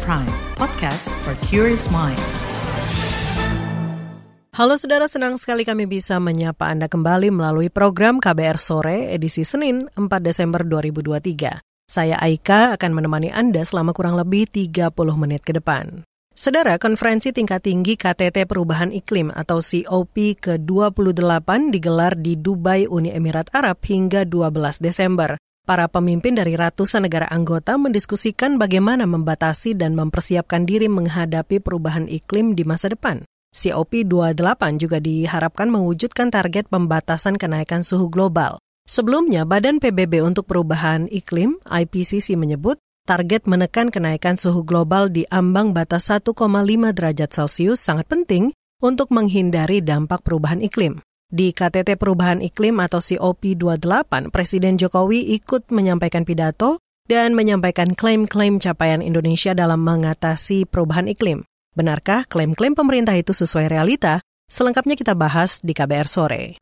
Prime, podcast for curious mind. Halo saudara, senang sekali kami bisa menyapa Anda kembali melalui program KBR Sore edisi Senin 4 Desember 2023. Saya Aika akan menemani Anda selama kurang lebih 30 menit ke depan. Saudara, konferensi tingkat tinggi KTT Perubahan Iklim atau COP ke-28 digelar di Dubai, Uni Emirat Arab hingga 12 Desember. Para pemimpin dari ratusan negara anggota mendiskusikan bagaimana membatasi dan mempersiapkan diri menghadapi perubahan iklim di masa depan. COP28 juga diharapkan mewujudkan target pembatasan kenaikan suhu global. Sebelumnya, Badan PBB untuk Perubahan Iklim IPCC menyebut target menekan kenaikan suhu global di ambang batas 1,5 derajat Celcius sangat penting untuk menghindari dampak perubahan iklim. Di KTT Perubahan Iklim atau COP28, Presiden Jokowi ikut menyampaikan pidato dan menyampaikan klaim-klaim capaian Indonesia dalam mengatasi perubahan iklim. Benarkah klaim-klaim pemerintah itu sesuai realita? Selengkapnya kita bahas di KBR sore.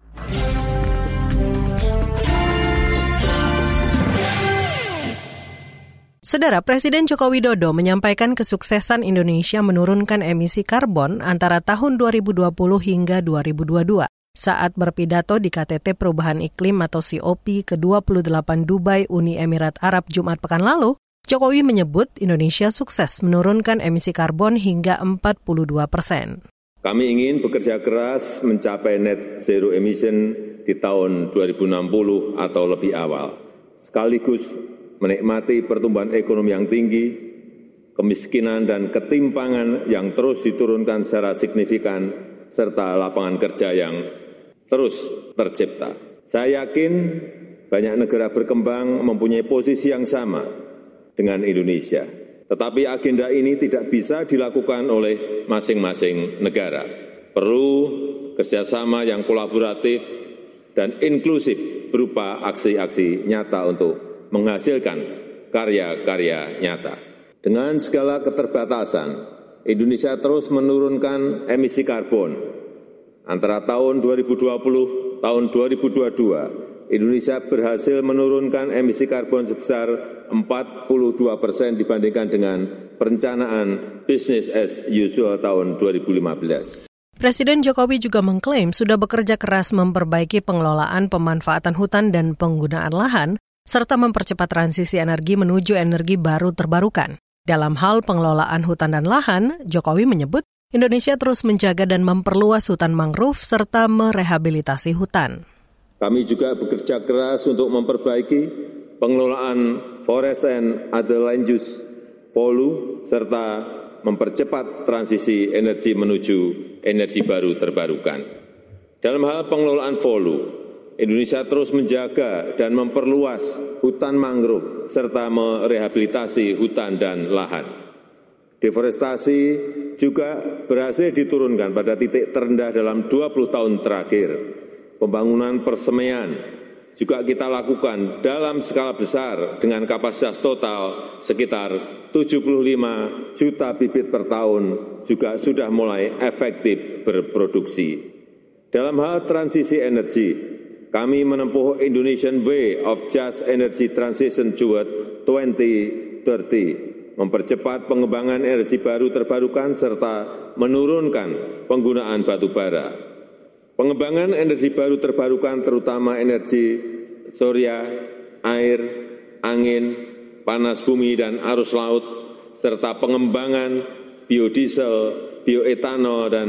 Saudara Presiden Joko Widodo menyampaikan kesuksesan Indonesia menurunkan emisi karbon antara tahun 2020 hingga 2022. Saat berpidato di KTT Perubahan Iklim atau COP ke-28 Dubai Uni Emirat Arab Jumat pekan lalu, Jokowi menyebut Indonesia sukses menurunkan emisi karbon hingga 42 persen. Kami ingin bekerja keras mencapai net zero emission di tahun 2060 atau lebih awal, sekaligus menikmati pertumbuhan ekonomi yang tinggi, kemiskinan dan ketimpangan yang terus diturunkan secara signifikan, serta lapangan kerja yang terus tercipta. Saya yakin banyak negara berkembang mempunyai posisi yang sama dengan Indonesia. Tetapi agenda ini tidak bisa dilakukan oleh masing-masing negara. Perlu kerjasama yang kolaboratif dan inklusif berupa aksi-aksi nyata untuk menghasilkan karya-karya nyata. Dengan segala keterbatasan, Indonesia terus menurunkan emisi karbon. Antara tahun 2020 tahun 2022 Indonesia berhasil menurunkan emisi karbon sebesar 42 persen dibandingkan dengan perencanaan bisnis as usual tahun 2015. Presiden Jokowi juga mengklaim sudah bekerja keras memperbaiki pengelolaan pemanfaatan hutan dan penggunaan lahan, serta mempercepat transisi energi menuju energi baru terbarukan. Dalam hal pengelolaan hutan dan lahan, Jokowi menyebut Indonesia terus menjaga dan memperluas hutan mangrove serta merehabilitasi hutan. Kami juga bekerja keras untuk memperbaiki pengelolaan forest and other land use polu serta mempercepat transisi energi menuju energi baru terbarukan. Dalam hal pengelolaan polu, Indonesia terus menjaga dan memperluas hutan mangrove serta merehabilitasi hutan dan lahan. Deforestasi juga berhasil diturunkan pada titik terendah dalam 20 tahun terakhir pembangunan persemaian juga kita lakukan dalam skala besar dengan kapasitas total sekitar 75 juta bibit per tahun juga sudah mulai efektif berproduksi. Dalam hal transisi energi, kami menempuh Indonesian Way of Just Energy Transition toward 2030, mempercepat pengembangan energi baru terbarukan serta menurunkan penggunaan batu bara Pengembangan energi baru terbarukan terutama energi surya, air, angin, panas bumi dan arus laut, serta pengembangan biodiesel, bioetanol, dan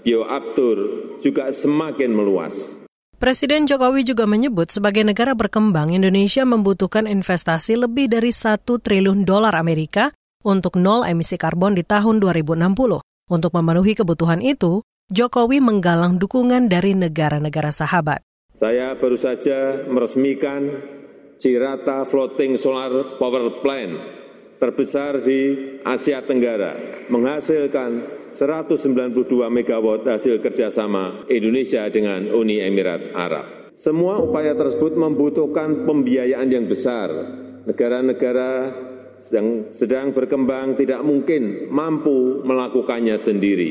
bioaktur juga semakin meluas. Presiden Jokowi juga menyebut sebagai negara berkembang, Indonesia membutuhkan investasi lebih dari satu triliun dolar Amerika untuk nol emisi karbon di tahun 2060. Untuk memenuhi kebutuhan itu, Jokowi menggalang dukungan dari negara-negara sahabat. Saya baru saja meresmikan Cirata Floating Solar Power Plant terbesar di Asia Tenggara, menghasilkan 192 megawatt hasil kerjasama Indonesia dengan Uni Emirat Arab. Semua upaya tersebut membutuhkan pembiayaan yang besar. Negara-negara yang sedang berkembang tidak mungkin mampu melakukannya sendiri.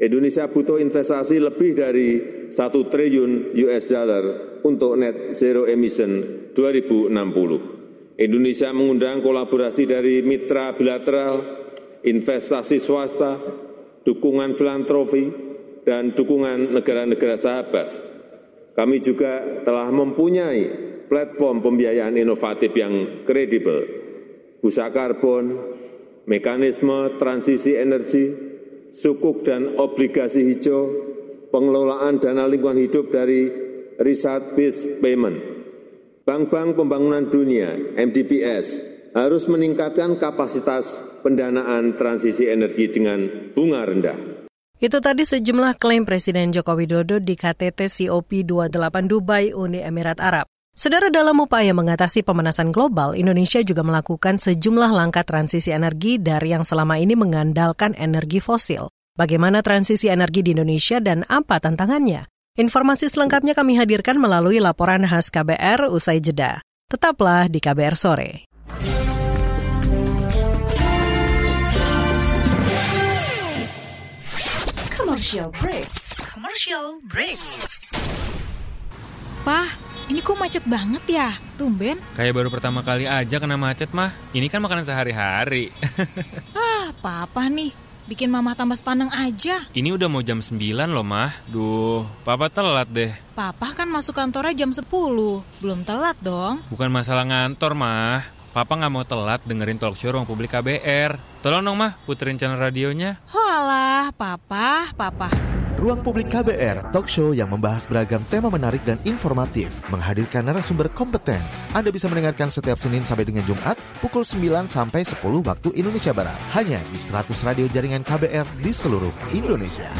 Indonesia butuh investasi lebih dari satu triliun US dollar untuk net zero emission 2060. Indonesia mengundang kolaborasi dari mitra bilateral investasi swasta, dukungan filantropi, dan dukungan negara-negara sahabat. Kami juga telah mempunyai platform pembiayaan inovatif yang kredibel, busa karbon, mekanisme transisi energi, sukuk dan obligasi hijau, pengelolaan dana lingkungan hidup dari Research Based Payment. Bank-bank pembangunan dunia, MDBS, harus meningkatkan kapasitas pendanaan transisi energi dengan bunga rendah. Itu tadi sejumlah klaim Presiden Joko Widodo di KTT COP28 Dubai, Uni Emirat Arab. Saudara dalam upaya mengatasi pemanasan global, Indonesia juga melakukan sejumlah langkah transisi energi dari yang selama ini mengandalkan energi fosil. Bagaimana transisi energi di Indonesia dan apa tantangannya? Informasi selengkapnya kami hadirkan melalui laporan khas KBR usai jeda. Tetaplah di KBR sore. Commercial break. Commercial break. Pah, ini kok macet banget ya? Tumben. Kayak baru pertama kali aja kena macet mah. Ini kan makanan sehari-hari. ah, papa nih. Bikin mama tambah sepaneng aja. Ini udah mau jam 9 loh, mah. Duh, papa telat deh. Papa kan masuk kantornya jam 10. Belum telat dong. Bukan masalah ngantor, mah. Papa nggak mau telat dengerin talk show ruang publik KBR. Tolong dong mah puterin channel radionya. Hoalah, papa, papa. Ruang Publik KBR, talk show yang membahas beragam tema menarik dan informatif, menghadirkan narasumber kompeten. Anda bisa mendengarkan setiap Senin sampai dengan Jumat, pukul 9 sampai 10 waktu Indonesia Barat. Hanya di 100 radio jaringan KBR di seluruh Indonesia.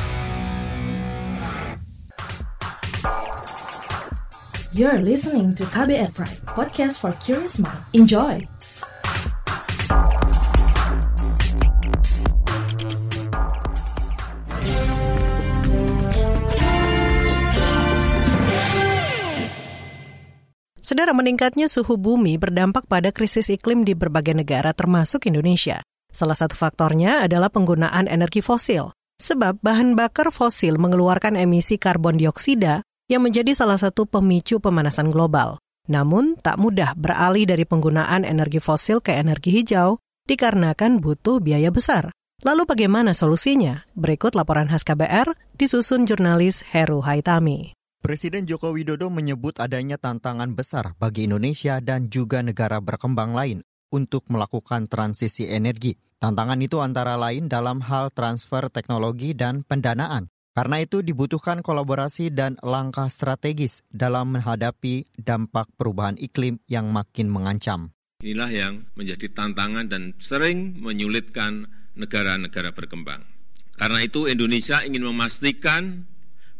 You're listening to KBR Pride, podcast for curious mind. Enjoy! Saudara meningkatnya suhu bumi berdampak pada krisis iklim di berbagai negara termasuk Indonesia. Salah satu faktornya adalah penggunaan energi fosil. Sebab bahan bakar fosil mengeluarkan emisi karbon dioksida yang menjadi salah satu pemicu pemanasan global. Namun, tak mudah beralih dari penggunaan energi fosil ke energi hijau dikarenakan butuh biaya besar. Lalu bagaimana solusinya? Berikut laporan khas KBR disusun jurnalis Heru Haitami. Presiden Joko Widodo menyebut adanya tantangan besar bagi Indonesia dan juga negara berkembang lain untuk melakukan transisi energi. Tantangan itu antara lain dalam hal transfer teknologi dan pendanaan. Karena itu dibutuhkan kolaborasi dan langkah strategis dalam menghadapi dampak perubahan iklim yang makin mengancam. Inilah yang menjadi tantangan dan sering menyulitkan negara-negara berkembang. Karena itu Indonesia ingin memastikan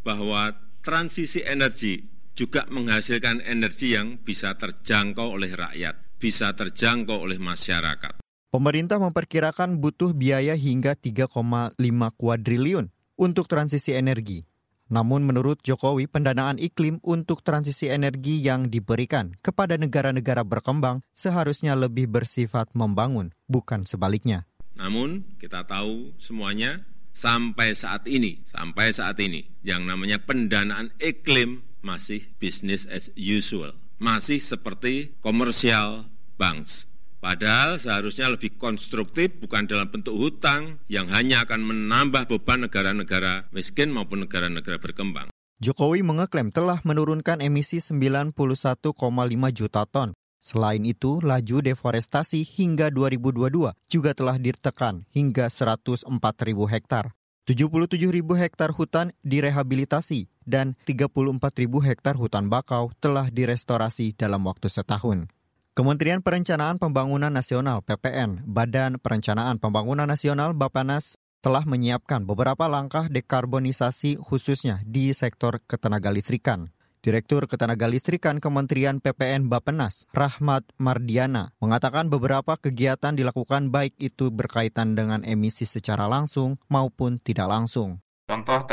bahwa transisi energi juga menghasilkan energi yang bisa terjangkau oleh rakyat, bisa terjangkau oleh masyarakat. Pemerintah memperkirakan butuh biaya hingga 3,5 kuadriliun untuk transisi energi. Namun menurut Jokowi, pendanaan iklim untuk transisi energi yang diberikan kepada negara-negara berkembang seharusnya lebih bersifat membangun, bukan sebaliknya. Namun kita tahu semuanya sampai saat ini, sampai saat ini, yang namanya pendanaan iklim masih business as usual. Masih seperti komersial banks. Padahal seharusnya lebih konstruktif bukan dalam bentuk hutang yang hanya akan menambah beban negara-negara miskin maupun negara-negara berkembang. Jokowi mengeklaim telah menurunkan emisi 91,5 juta ton Selain itu, laju deforestasi hingga 2022 juga telah ditekan hingga 104 ribu hektar. 77 ribu hektar hutan direhabilitasi dan 34 ribu hektar hutan bakau telah direstorasi dalam waktu setahun. Kementerian Perencanaan Pembangunan Nasional PPN, Badan Perencanaan Pembangunan Nasional Bapanas telah menyiapkan beberapa langkah dekarbonisasi khususnya di sektor ketenaga listrikan. Direktur Ketenagalistrikan Kementerian PPN Bapenas, Rahmat Mardiana, mengatakan beberapa kegiatan dilakukan baik itu berkaitan dengan emisi secara langsung maupun tidak langsung. Contoh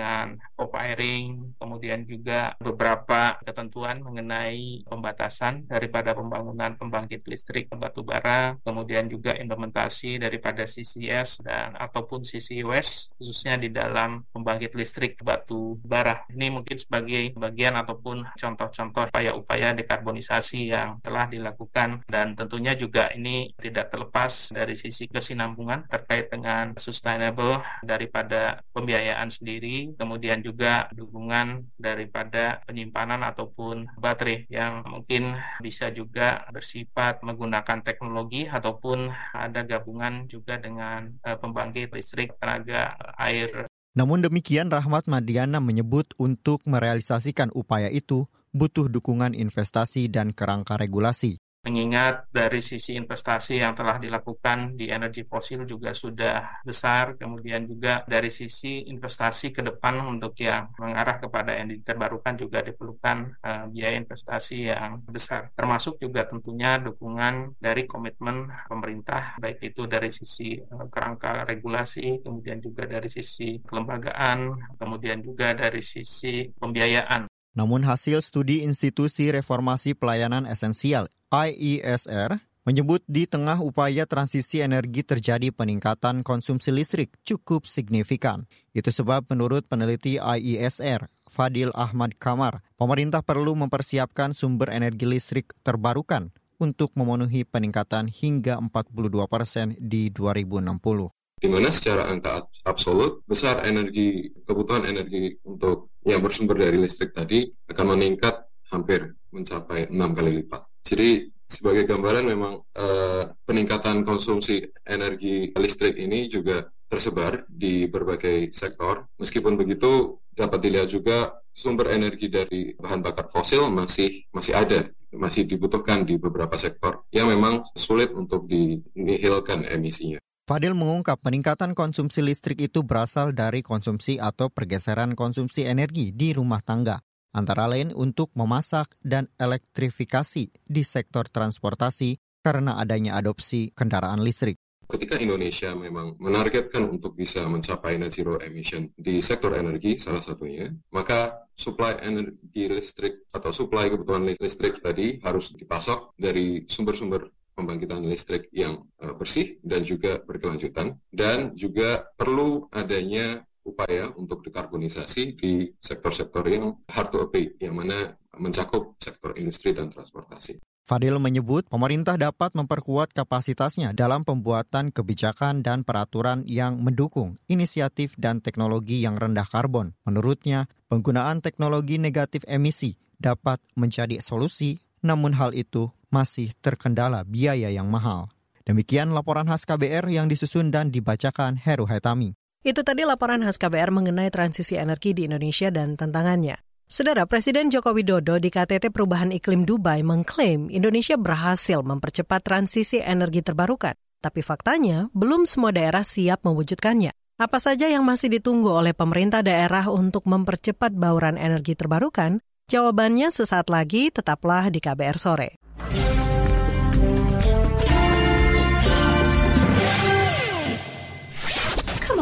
dengan co-firing, kemudian juga beberapa ketentuan mengenai pembatasan daripada pembangunan pembangkit listrik batu bara, kemudian juga implementasi daripada CCS dan ataupun CCUS khususnya di dalam pembangkit listrik batu bara. Ini mungkin sebagai bagian ataupun contoh-contoh upaya-upaya dekarbonisasi yang telah dilakukan dan tentunya juga ini tidak terlepas dari sisi kesinambungan terkait dengan sustainable daripada pembiayaan sendiri, kemudian juga dukungan daripada penyimpanan ataupun baterai yang mungkin bisa juga bersifat menggunakan teknologi ataupun ada gabungan juga dengan uh, pembangkit listrik tenaga air. Namun demikian Rahmat Madiana menyebut untuk merealisasikan upaya itu butuh dukungan investasi dan kerangka regulasi. Mengingat dari sisi investasi yang telah dilakukan di energi fosil juga sudah besar, kemudian juga dari sisi investasi ke depan untuk yang mengarah kepada energi terbarukan juga diperlukan uh, biaya investasi yang besar. Termasuk juga tentunya dukungan dari komitmen pemerintah, baik itu dari sisi uh, kerangka regulasi, kemudian juga dari sisi kelembagaan, kemudian juga dari sisi pembiayaan. Namun hasil studi Institusi Reformasi Pelayanan Esensial IESR menyebut di tengah upaya transisi energi terjadi peningkatan konsumsi listrik cukup signifikan. Itu sebab menurut peneliti IESR, Fadil Ahmad Kamar, pemerintah perlu mempersiapkan sumber energi listrik terbarukan untuk memenuhi peningkatan hingga 42 persen di 2060 di mana secara angka absolut besar energi kebutuhan energi untuk yang bersumber dari listrik tadi akan meningkat hampir mencapai enam kali lipat. Jadi sebagai gambaran memang eh, peningkatan konsumsi energi listrik ini juga tersebar di berbagai sektor. Meskipun begitu dapat dilihat juga sumber energi dari bahan bakar fosil masih masih ada, masih dibutuhkan di beberapa sektor yang memang sulit untuk dinihilkan emisinya. Fadil mengungkap peningkatan konsumsi listrik itu berasal dari konsumsi atau pergeseran konsumsi energi di rumah tangga, antara lain untuk memasak dan elektrifikasi di sektor transportasi karena adanya adopsi kendaraan listrik. Ketika Indonesia memang menargetkan untuk bisa mencapai net zero emission di sektor energi salah satunya, maka supply energi listrik atau supply kebutuhan listrik tadi harus dipasok dari sumber-sumber pembangkitan listrik yang uh, bersih dan juga berkelanjutan dan juga perlu adanya upaya untuk dekarbonisasi di sektor-sektor yang hard to abate yang mana mencakup sektor industri dan transportasi. Fadil menyebut pemerintah dapat memperkuat kapasitasnya dalam pembuatan kebijakan dan peraturan yang mendukung inisiatif dan teknologi yang rendah karbon. Menurutnya, penggunaan teknologi negatif emisi dapat menjadi solusi, namun hal itu masih terkendala biaya yang mahal. Demikian laporan khas KBR yang disusun dan dibacakan Heru Hetami. Itu tadi laporan khas KBR mengenai transisi energi di Indonesia dan tantangannya. Saudara Presiden Joko Widodo di KTT Perubahan Iklim Dubai mengklaim Indonesia berhasil mempercepat transisi energi terbarukan. Tapi faktanya, belum semua daerah siap mewujudkannya. Apa saja yang masih ditunggu oleh pemerintah daerah untuk mempercepat bauran energi terbarukan? Jawabannya sesaat lagi, tetaplah di KBR Sore.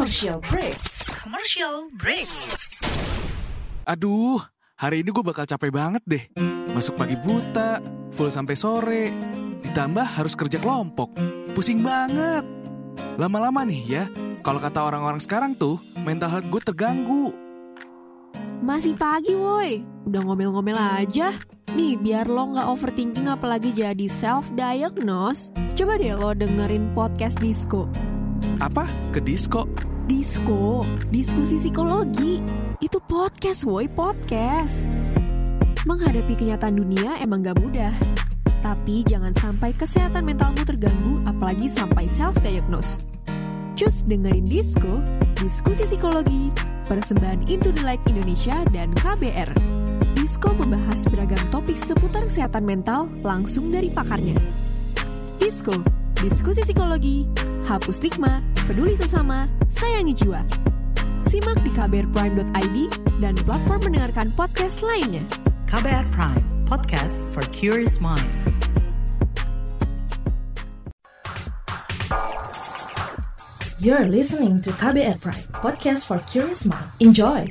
Commercial break. Commercial break. Aduh, hari ini gue bakal capek banget deh. Masuk pagi buta, full sampai sore, ditambah harus kerja kelompok. Pusing banget. Lama-lama nih ya, kalau kata orang-orang sekarang tuh, mental health gue terganggu. Masih pagi woi, udah ngomel-ngomel aja. Nih, biar lo nggak overthinking apalagi jadi self-diagnose, coba deh lo dengerin podcast Disco. Apa? Ke disco? Disco, diskusi psikologi. Itu podcast woi, podcast. Menghadapi kenyataan dunia emang gak mudah. Tapi jangan sampai kesehatan mentalmu terganggu apalagi sampai self-diagnose. Cus dengerin Disco, diskusi psikologi, persembahan Into the Light Indonesia dan KBR. Disco membahas beragam topik seputar kesehatan mental langsung dari pakarnya. Disco, diskusi psikologi, hapus stigma, peduli sesama, sayangi jiwa. Simak di kbrprime.id dan platform mendengarkan podcast lainnya. KBR Prime, podcast for curious mind. You're listening to KBR Pride, podcast for curious mind. Enjoy!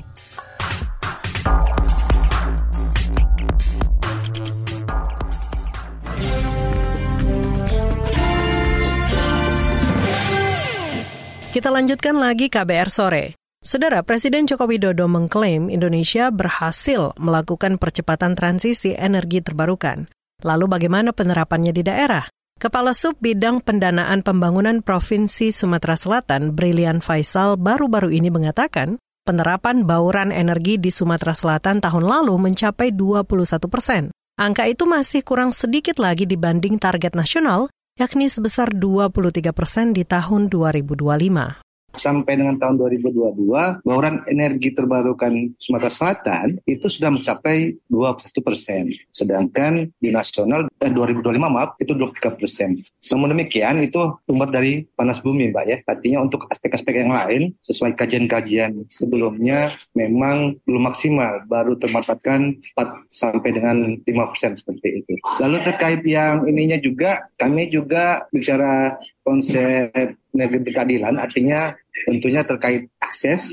Kita lanjutkan lagi KBR sore. Saudara Presiden Joko Widodo mengklaim Indonesia berhasil melakukan percepatan transisi energi terbarukan. Lalu bagaimana penerapannya di daerah? Kepala Sub Bidang Pendanaan Pembangunan Provinsi Sumatera Selatan, Brilian Faisal, baru-baru ini mengatakan penerapan bauran energi di Sumatera Selatan tahun lalu mencapai 21 persen. Angka itu masih kurang sedikit lagi dibanding target nasional, yakni sebesar 23 persen di tahun 2025 sampai dengan tahun 2022 bauran energi terbarukan Sumatera Selatan itu sudah mencapai 21 persen. Sedangkan di nasional eh, 2025 maaf itu 23 persen. Namun demikian itu sumber dari panas bumi Mbak ya. Artinya untuk aspek-aspek yang lain sesuai kajian-kajian sebelumnya memang belum maksimal. Baru termanfaatkan 4 sampai dengan 5 persen seperti itu. Lalu terkait yang ininya juga kami juga bicara konsep energi keadilan artinya tentunya terkait akses,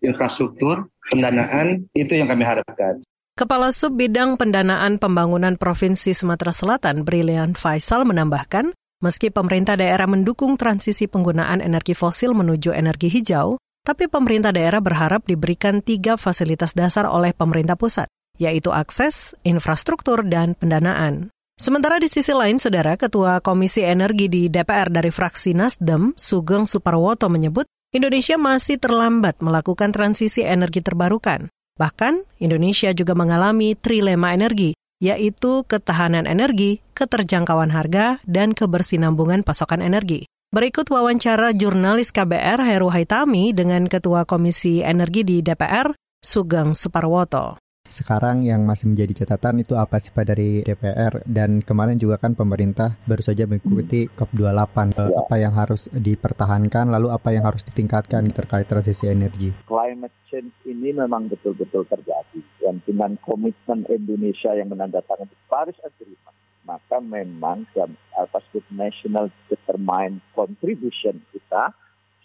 infrastruktur, pendanaan, itu yang kami harapkan. Kepala Sub Bidang Pendanaan Pembangunan Provinsi Sumatera Selatan, Brilian Faisal menambahkan, meski pemerintah daerah mendukung transisi penggunaan energi fosil menuju energi hijau, tapi pemerintah daerah berharap diberikan tiga fasilitas dasar oleh pemerintah pusat, yaitu akses, infrastruktur, dan pendanaan. Sementara di sisi lain, Saudara Ketua Komisi Energi di DPR dari fraksi Nasdem, Sugeng Suparwoto menyebut Indonesia masih terlambat melakukan transisi energi terbarukan. Bahkan, Indonesia juga mengalami trilema energi, yaitu ketahanan energi, keterjangkauan harga, dan kebersinambungan pasokan energi. Berikut wawancara jurnalis KBR Heru Haitami dengan Ketua Komisi Energi di DPR, Sugeng Suparwoto. Sekarang yang masih menjadi catatan itu apa sih Pak dari DPR dan kemarin juga kan pemerintah baru saja mengikuti COP28. Ya. Apa yang harus dipertahankan lalu apa yang harus ditingkatkan terkait transisi energi? Climate change ini memang betul-betul terjadi dan dengan komitmen Indonesia yang menandatangani Paris Agreement maka memang atas national determined contribution kita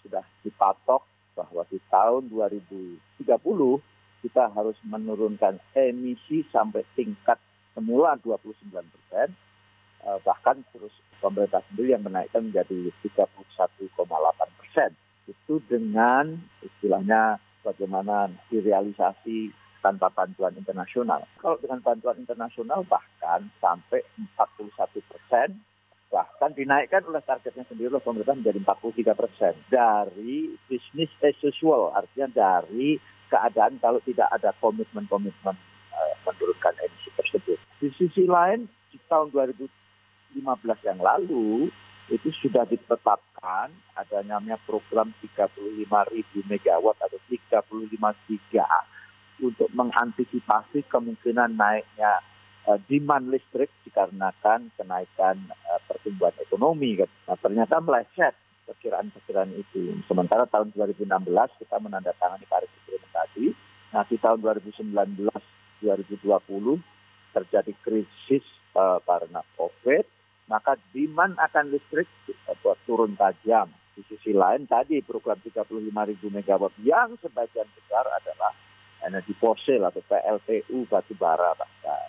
sudah dipatok bahwa di tahun 2030 kita harus menurunkan emisi sampai tingkat semula 29 persen, eh, bahkan terus pemerintah sendiri yang menaikkan menjadi 31,8 persen. Itu dengan istilahnya bagaimana direalisasi tanpa bantuan internasional. Kalau dengan bantuan internasional bahkan sampai 41 persen, bahkan dinaikkan oleh targetnya sendiri oleh pemerintah menjadi 43 persen dari bisnis as usual, artinya dari keadaan kalau tidak ada komitmen-komitmen uh, menurunkan emisi tersebut. Di sisi lain, di tahun 2015 yang lalu itu sudah ditetapkan ada namanya program 35 ribu megawatt atau 35 giga untuk mengantisipasi kemungkinan naiknya uh, demand listrik dikarenakan kenaikan uh, pertumbuhan ekonomi. Nah, ternyata meleset perkiraan-perkiraan itu. Sementara tahun 2016 kita menandatangani Paris Agreement tadi. Nah di tahun 2019 2020 terjadi krisis uh, karena COVID, maka demand akan listrik uh, turun tajam. Di sisi lain tadi program 35 ribu megawatt yang sebagian besar adalah energi fosil atau PLTU batu bara bahkan.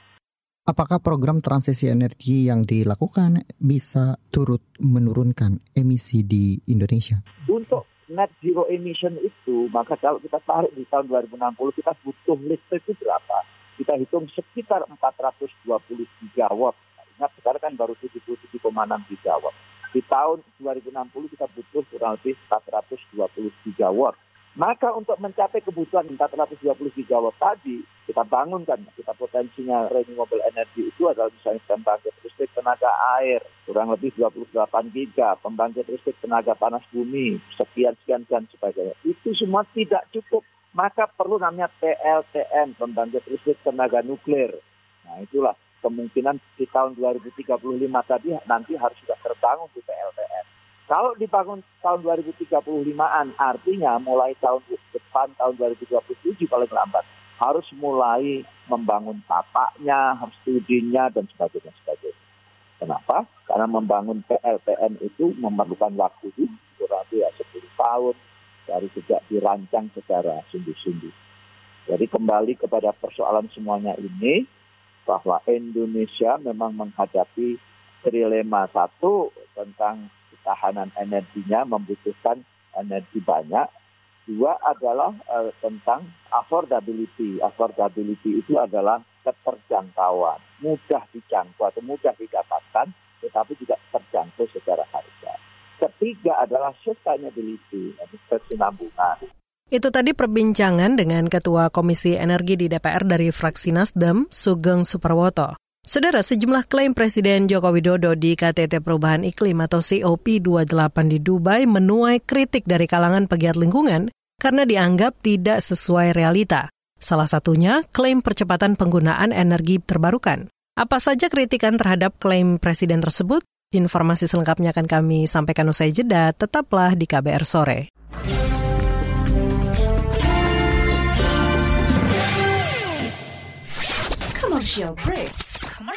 Apakah program transisi energi yang dilakukan bisa turut menurunkan emisi di Indonesia? Untuk net zero emission itu, maka kalau kita tarik di tahun 2060 kita butuh listrik itu berapa? Kita hitung sekitar 420 gigawatt. Ingat sekarang kan baru 77,6 gigawatt. Di tahun 2060 kita butuh kurang lebih 420 gigawatt. Maka untuk mencapai kebutuhan 420 gigawatt tadi, kita bangunkan, kita potensinya renewable energy itu adalah misalnya pembangkit listrik tenaga air, kurang lebih 28 giga, pembangkit listrik tenaga panas bumi, sekian, sekian, dan sebagainya. Itu semua tidak cukup. Maka perlu namanya PLTN, pembangkit listrik tenaga nuklir. Nah itulah kemungkinan di tahun 2035 tadi nanti harus sudah terbangun di PLTN. Kalau dibangun tahun 2035-an, artinya mulai tahun depan, tahun 2027 paling lambat, harus mulai membangun tapaknya, harus studinya, dan sebagainya. sebagainya. Kenapa? Karena membangun PLTN itu memerlukan waktu kurang lebih ya 10 tahun dari sejak dirancang secara sungguh-sungguh. Jadi kembali kepada persoalan semuanya ini, bahwa Indonesia memang menghadapi trilema satu tentang ketahanan energinya membutuhkan energi banyak. Dua adalah uh, tentang affordability. Affordability itu adalah keterjangkauan, mudah dijangkau atau mudah didapatkan, tetapi juga terjangkau secara harga. Ketiga adalah sustainability, kesinambungan. Itu tadi perbincangan dengan Ketua Komisi Energi di DPR dari fraksi Nasdem, Sugeng Superwoto. Saudara, sejumlah klaim Presiden Joko Widodo di KTT Perubahan Iklim atau COP28 di Dubai menuai kritik dari kalangan pegiat lingkungan karena dianggap tidak sesuai realita. Salah satunya klaim percepatan penggunaan energi terbarukan. Apa saja kritikan terhadap klaim Presiden tersebut? Informasi selengkapnya akan kami sampaikan usai jeda, tetaplah di KBR Sore. Commercial break.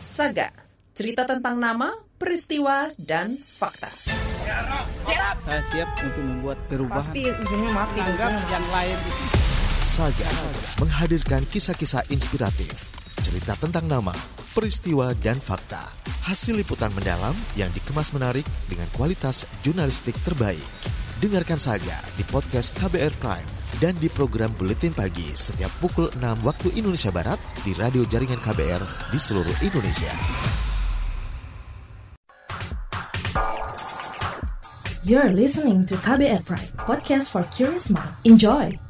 Saga, cerita tentang nama, peristiwa, dan fakta. Saya siap untuk membuat perubahan. Pasti ujungnya mati. Anggap yang lain. Saga menghadirkan kisah-kisah inspiratif, cerita tentang nama, peristiwa, dan fakta. Hasil liputan mendalam yang dikemas menarik dengan kualitas jurnalistik terbaik. Dengarkan Saga di podcast KBR Prime dan di program Buletin Pagi setiap pukul 6 waktu Indonesia Barat di radio jaringan KBR di seluruh Indonesia. You're listening to KBR Pride, podcast for curious mind. Enjoy!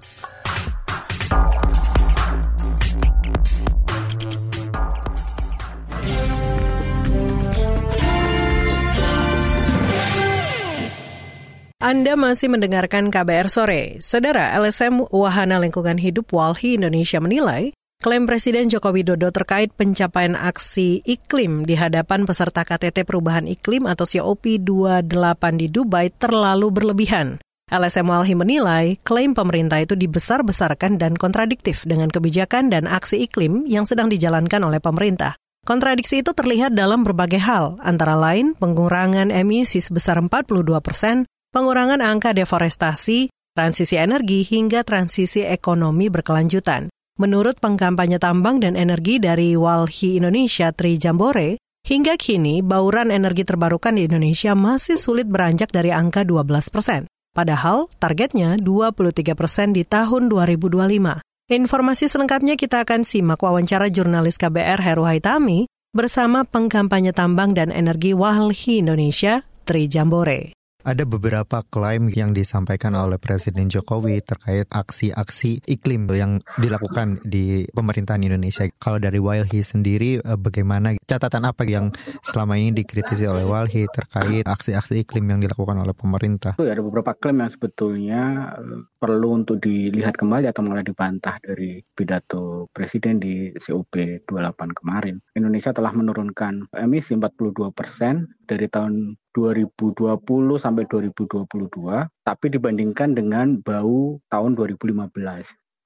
Anda masih mendengarkan KBR Sore. Saudara, LSM Wahana Lingkungan Hidup Walhi Indonesia menilai, klaim Presiden Joko Widodo terkait pencapaian aksi iklim di hadapan peserta KTT Perubahan Iklim atau COP28 di Dubai terlalu berlebihan. LSM Walhi menilai klaim pemerintah itu dibesar-besarkan dan kontradiktif dengan kebijakan dan aksi iklim yang sedang dijalankan oleh pemerintah. Kontradiksi itu terlihat dalam berbagai hal, antara lain pengurangan emisi sebesar 42 persen, pengurangan angka deforestasi, transisi energi, hingga transisi ekonomi berkelanjutan. Menurut pengkampanye tambang dan energi dari Walhi Indonesia Tri Jambore, hingga kini bauran energi terbarukan di Indonesia masih sulit beranjak dari angka 12 persen. Padahal targetnya 23 persen di tahun 2025. Informasi selengkapnya kita akan simak wawancara jurnalis KBR Heru Haitami bersama pengkampanye tambang dan energi Walhi Indonesia Tri Jambore. Ada beberapa klaim yang disampaikan oleh Presiden Jokowi terkait aksi-aksi iklim yang dilakukan di pemerintahan Indonesia. Kalau dari Walhi sendiri, eh, bagaimana catatan apa yang selama ini dikritisi oleh Walhi terkait aksi-aksi iklim yang dilakukan oleh pemerintah? Ada beberapa klaim yang sebetulnya eh, perlu untuk dilihat kembali atau malah dibantah dari pidato Presiden di COP 28 kemarin. Indonesia telah menurunkan emisi 42 persen dari tahun 2020 sampai 2022, tapi dibandingkan dengan bau tahun 2015.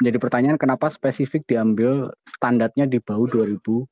Jadi pertanyaan kenapa spesifik diambil standarnya di bau 2015?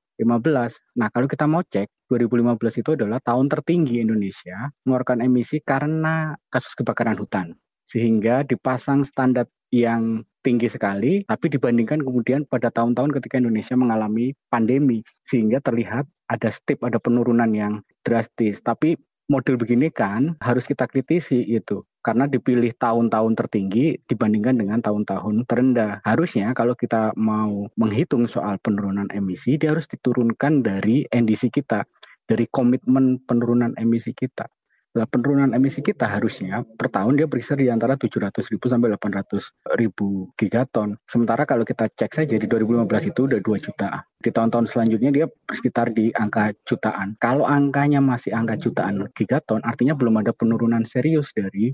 Nah, kalau kita mau cek, 2015 itu adalah tahun tertinggi Indonesia mengeluarkan emisi karena kasus kebakaran hutan. Sehingga dipasang standar yang tinggi sekali, tapi dibandingkan kemudian pada tahun-tahun ketika Indonesia mengalami pandemi, sehingga terlihat ada step, ada penurunan yang drastis. Tapi model begini kan harus kita kritisi itu karena dipilih tahun-tahun tertinggi dibandingkan dengan tahun-tahun terendah. Harusnya kalau kita mau menghitung soal penurunan emisi, dia harus diturunkan dari NDC kita, dari komitmen penurunan emisi kita. Nah, penurunan emisi kita harusnya per tahun dia berkisar di antara 700 ribu sampai 800 ribu gigaton. Sementara kalau kita cek saja di 2015 itu udah 2 juta. Di tahun-tahun selanjutnya dia bersekitar di angka jutaan. Kalau angkanya masih angka jutaan gigaton, artinya belum ada penurunan serius dari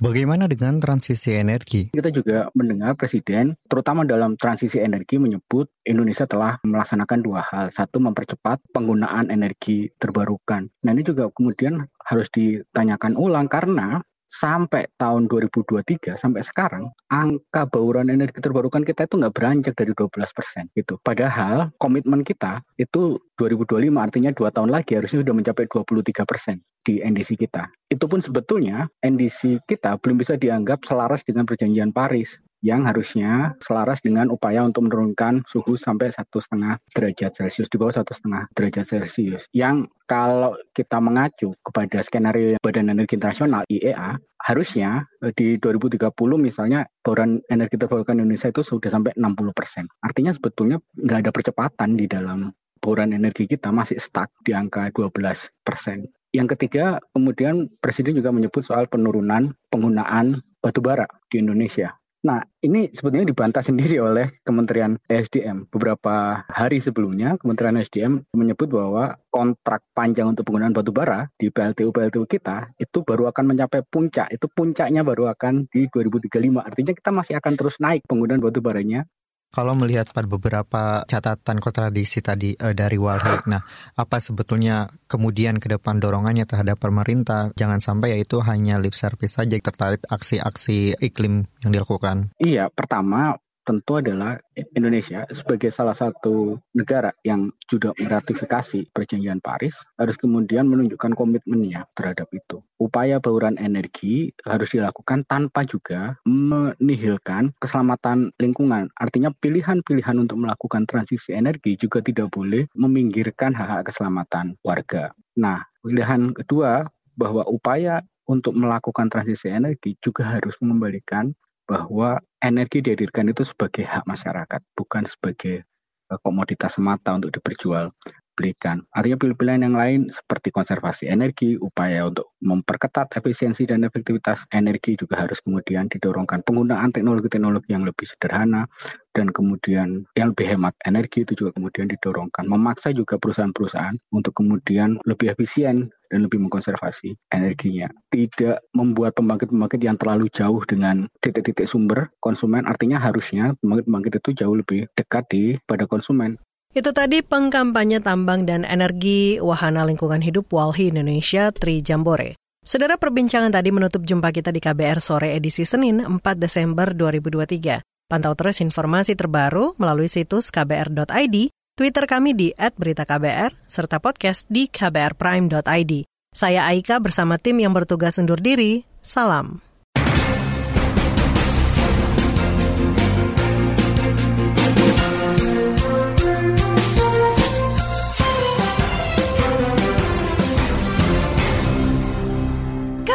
Bagaimana dengan transisi energi? Kita juga mendengar Presiden, terutama dalam transisi energi, menyebut Indonesia telah melaksanakan dua hal. Satu, mempercepat penggunaan energi terbarukan. Nah ini juga kemudian harus ditanyakan ulang karena sampai tahun 2023 sampai sekarang angka bauran energi terbarukan kita itu nggak beranjak dari 12 persen gitu. Padahal komitmen kita itu 2025 artinya dua tahun lagi harusnya sudah mencapai 23 persen di NDC kita. Itu pun sebetulnya NDC kita belum bisa dianggap selaras dengan perjanjian Paris yang harusnya selaras dengan upaya untuk menurunkan suhu sampai satu setengah derajat Celcius di bawah satu setengah derajat Celcius. Yang kalau kita mengacu kepada skenario Badan Energi Internasional IEA, harusnya eh, di 2030 misalnya bauran energi terbarukan Indonesia itu sudah sampai 60 persen. Artinya sebetulnya nggak ada percepatan di dalam bauran energi kita masih stuck di angka 12 persen. Yang ketiga, kemudian Presiden juga menyebut soal penurunan penggunaan batu bara di Indonesia. Nah, ini sebetulnya dibantah sendiri oleh Kementerian ESDM. Beberapa hari sebelumnya, Kementerian ESDM menyebut bahwa kontrak panjang untuk penggunaan batu bara di PLTU-PLTU kita itu baru akan mencapai puncak. Itu puncaknya baru akan di 2035. Artinya kita masih akan terus naik penggunaan batu baranya kalau melihat pada beberapa catatan kontradiksi tadi uh, dari Walhi, nah apa sebetulnya kemudian ke depan dorongannya terhadap pemerintah? Jangan sampai yaitu hanya lip service saja terkait aksi-aksi iklim yang dilakukan. Iya, pertama tentu adalah Indonesia sebagai salah satu negara yang sudah meratifikasi perjanjian Paris harus kemudian menunjukkan komitmennya terhadap itu. Upaya bauran energi harus dilakukan tanpa juga menihilkan keselamatan lingkungan. Artinya pilihan-pilihan untuk melakukan transisi energi juga tidak boleh meminggirkan hak-hak keselamatan warga. Nah, pilihan kedua bahwa upaya untuk melakukan transisi energi juga harus mengembalikan bahwa energi dihadirkan itu sebagai hak masyarakat, bukan sebagai eh, komoditas semata untuk diperjual belikan. Artinya pilihan yang lain seperti konservasi energi, upaya untuk memperketat efisiensi dan efektivitas energi juga harus kemudian didorongkan. Penggunaan teknologi-teknologi yang lebih sederhana dan kemudian yang lebih hemat energi itu juga kemudian didorongkan. Memaksa juga perusahaan-perusahaan untuk kemudian lebih efisien dan lebih mengkonservasi energinya. Tidak membuat pembangkit-pembangkit yang terlalu jauh dengan titik-titik sumber konsumen, artinya harusnya pembangkit-pembangkit itu jauh lebih dekat di pada konsumen. Itu tadi pengkampanye tambang dan energi Wahana Lingkungan Hidup Walhi Indonesia Tri Jambore. Saudara perbincangan tadi menutup jumpa kita di KBR sore edisi Senin 4 Desember 2023. Pantau terus informasi terbaru melalui situs kbr.id, Twitter kami di @beritaKBR, serta podcast di kbrprime.id. Saya Aika bersama tim yang bertugas undur diri. Salam.